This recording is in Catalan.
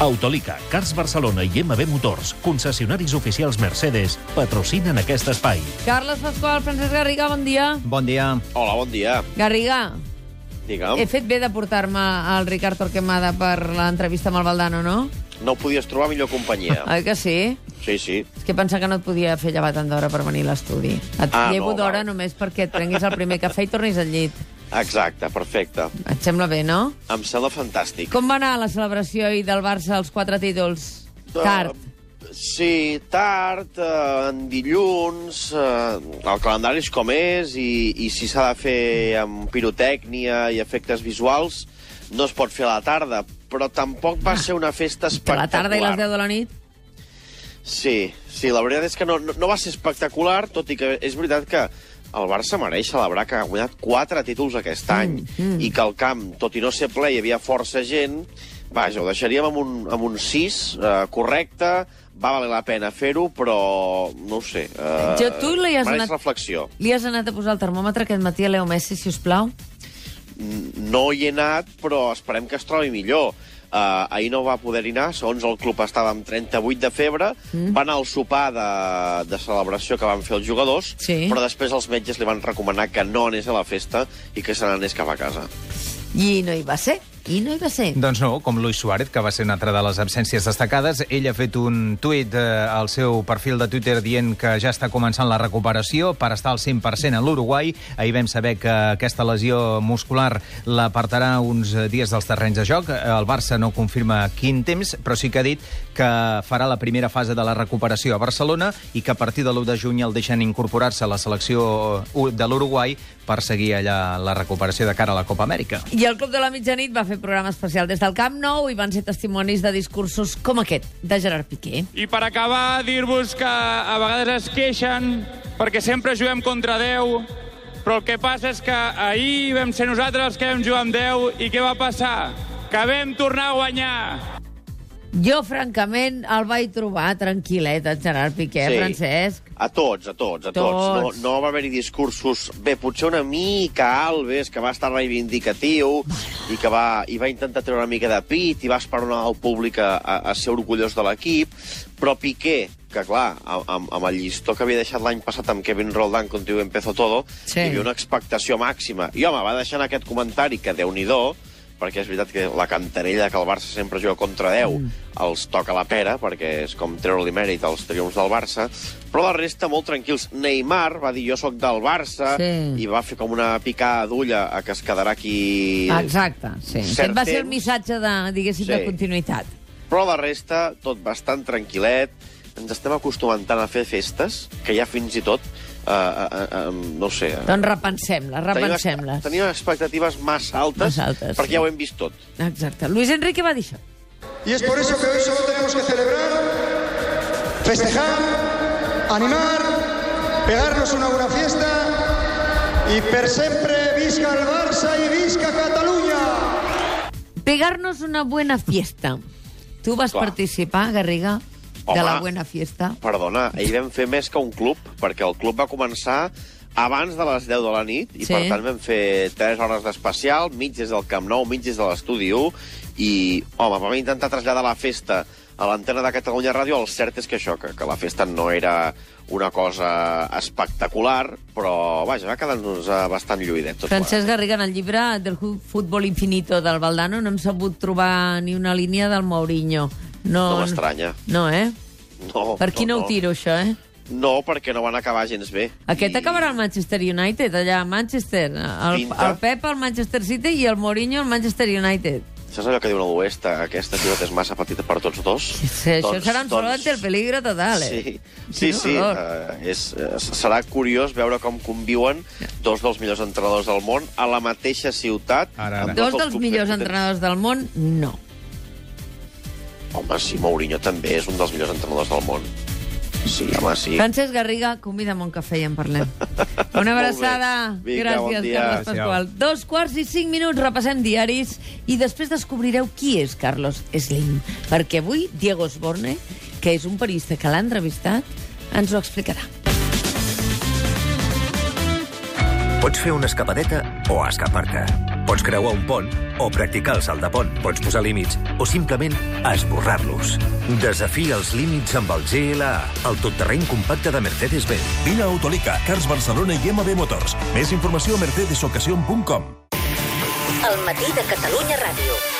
Autolica, Cars Barcelona i MB Motors, concessionaris oficials Mercedes, patrocinen aquest espai. Carles Pasqual, Francesc Garriga, bon dia. Bon dia. Hola, bon dia. Garriga, Digue'm. he fet bé de portar-me al Ricard Torquemada per l'entrevista amb el Valdano, no? No ho podies trobar millor companyia. Oi que sí? Sí, sí. És que pensava que no et podia fer llevar tant d'hora per venir a l'estudi. Et Ah, llevo no, d'hora només perquè et prenguis el primer cafè i tornis al llit. Exacte, perfecte. Et sembla bé, no? Em sembla fantàstic. Com va anar la celebració ahir del Barça als quatre títols? Tard. Uh, sí, tard, uh, en dilluns, uh, el calendari és com és, i, i si s'ha de fer amb pirotècnia i efectes visuals, no es pot fer a la tarda, però tampoc va ser una festa A espectacular. la tarda i les 10 de la nit? Sí, sí, la veritat és que no, no, no va ser espectacular, tot i que és veritat que el Barça mereix celebrar que ha guanyat quatre títols aquest any mm, mm. i que al camp, tot i no ser ple, hi havia força gent. Vaja, ho deixaríem amb un, amb un 6, eh, correcte, va valer la pena fer-ho, però no ho sé. Eh, Jo, tu li has anat- reflexió. Li has anat a posar el termòmetre aquest matí a Leo Messi, si us plau? No hi he anat, però esperem que es trobi millor. Uh, ahir no va poder-hi anar, segons el club estava amb 38 de febre, mm. va anar al sopar de, de celebració que van fer els jugadors, Sí. però després els metges li van recomanar que no anés a la festa i que se n'anés cap a casa. I no hi va ser. I no hi va ser. Doncs no, com Luis Suárez, que va ser una altra de les absències destacades. Ell ha fet un tuit eh, al seu perfil de Twitter dient que ja està començant la recuperació per estar al 100% a l'Uruguai. Ahir vam saber que aquesta lesió muscular l'apartarà uns dies dels terrenys de joc. Eh, El Barça no confirma quin temps, però sí que ha dit que farà la primera fase de la recuperació a Barcelona i que a partir de l'1 de juny el deixen incorporar-se a la selecció eh, de l'Uruguai per seguir allà la recuperació de cara a la Copa Amèrica. I el Club de la Mitjanit va fer programa especial des del Camp Nou i van ser testimonis de discursos com aquest, de Gerard Piqué. I per acabar, dir-vos que a vegades es queixen perquè sempre juguem contra Déu, però el que passa és que ahir vam ser nosaltres els que vam jugar amb Déu i què va passar? Que vam tornar a guanyar. Jo, francament, el vaig trobar tranquil·let, el Gerard Piqué, Sí. Francesc. A tots, a tots, a tots. Tots. No, no va haver-hi discursos... Bé, potser una mica Alves, que va estar reivindicatiu i que va, i va intentar treure una mica de pit i va esperonar al públic a, a, a ser orgullós de l'equip, però Piqué, que clar, amb, amb el llistó que havia deixat l'any passat amb Kevin Roldán, contigo empezó todo, Sí. hi havia una expectació màxima. I, home, va deixar en aquest comentari que, déu nhi perquè és veritat que la cantarella que el Barça sempre juga contra 10 mm. els toca la pera, perquè és com treure-li mèrit als triomfs del Barça, però la resta molt tranquils. Neymar va dir jo sóc del Barça Sí. i va fer com una picada d'ulla a que es quedarà aquí... Exacte, sí. Aquest va ser el temps. missatge de, diguéssim, Sí. de continuïtat. Però la resta, tot bastant tranquil·let. Ens estem acostumant tant a fer festes que ja fins i tot, uh, uh, uh, no ho sé... eh, Doncs repensem-les, repensem-les. Tenim expectatives massa altes, Massa altes, perquè sí. ja ho hem vist tot. Exacte. Luis Enrique va dir això. Y es por eso que hoy solo tenemos que celebrar, festejar, animar, pegarnos una buena fiesta y per sempre visca el Barça y visca Cataluña. Pegarnos una buena fiesta. Tu vas Clar. participar, Garriga, de Home. la buena fiesta. Perdona, ahir vam fer més que un club, perquè el club va començar abans de les 10 de la nit, i Sí. per tant vam fer 3 hores d'especial, mig des del Camp Nou, mig des de l'estudi 1, i, home, vam intentar traslladar la festa a l'antena de Catalunya Ràdio, el cert és que això, que, que la festa no era una cosa espectacular, però, vaja, va quedar-nos eh, bastant lluïdet tot Francesc Garriga, en el llibre del Futbol Infinito del Valdano no hem sabut trobar ni una línia del Mourinho. No, No m'estranya. No, eh? No, Per quina no, ho tiro, això, eh? No, perquè no van acabar gens bé. Aquest I- acabarà al Manchester United, allà a Manchester. El, Pinta. el Pep al Manchester City i el Mourinho al Manchester United. Saps allò que diuen a l'oest? Aquesta ciutat és massa petita per tots dos? Sí, això serà un solo ante el peligro total, eh? Sí, sí, sí. Uh, és, uh, serà curiós veure com conviuen dos dels millors entrenadors del món a la mateixa ciutat. Ara, ara. Dos dels millors entrenadors del món, no. Home, sí, Mourinho també és un dels millors entrenadors del món. Sí, home, sí. Francesc Garriga, convida'm un cafè i en parlem. Una abraçada. Vinga, bon Gràcies, dia. Carles Pasqual. Dos quarts i cinc minuts, repassem diaris i després descobrireu qui és Carlos Slim. Perquè avui Diego Osborne, que és un periodista que l'ha entrevistat, ens ho explicarà. Pots fer una escapadeta o escapar-te. Pots creuar un pont o practicar el salt de pont. Pots posar límits o simplement esborrar-los. Desafia els límits amb el GLA, el totterreny compacte de Mercedes-Benz. Vine a Autolica, Cars Barcelona i MB Motors. Més informació a mercedesocasion.com. El matí de Catalunya Ràdio.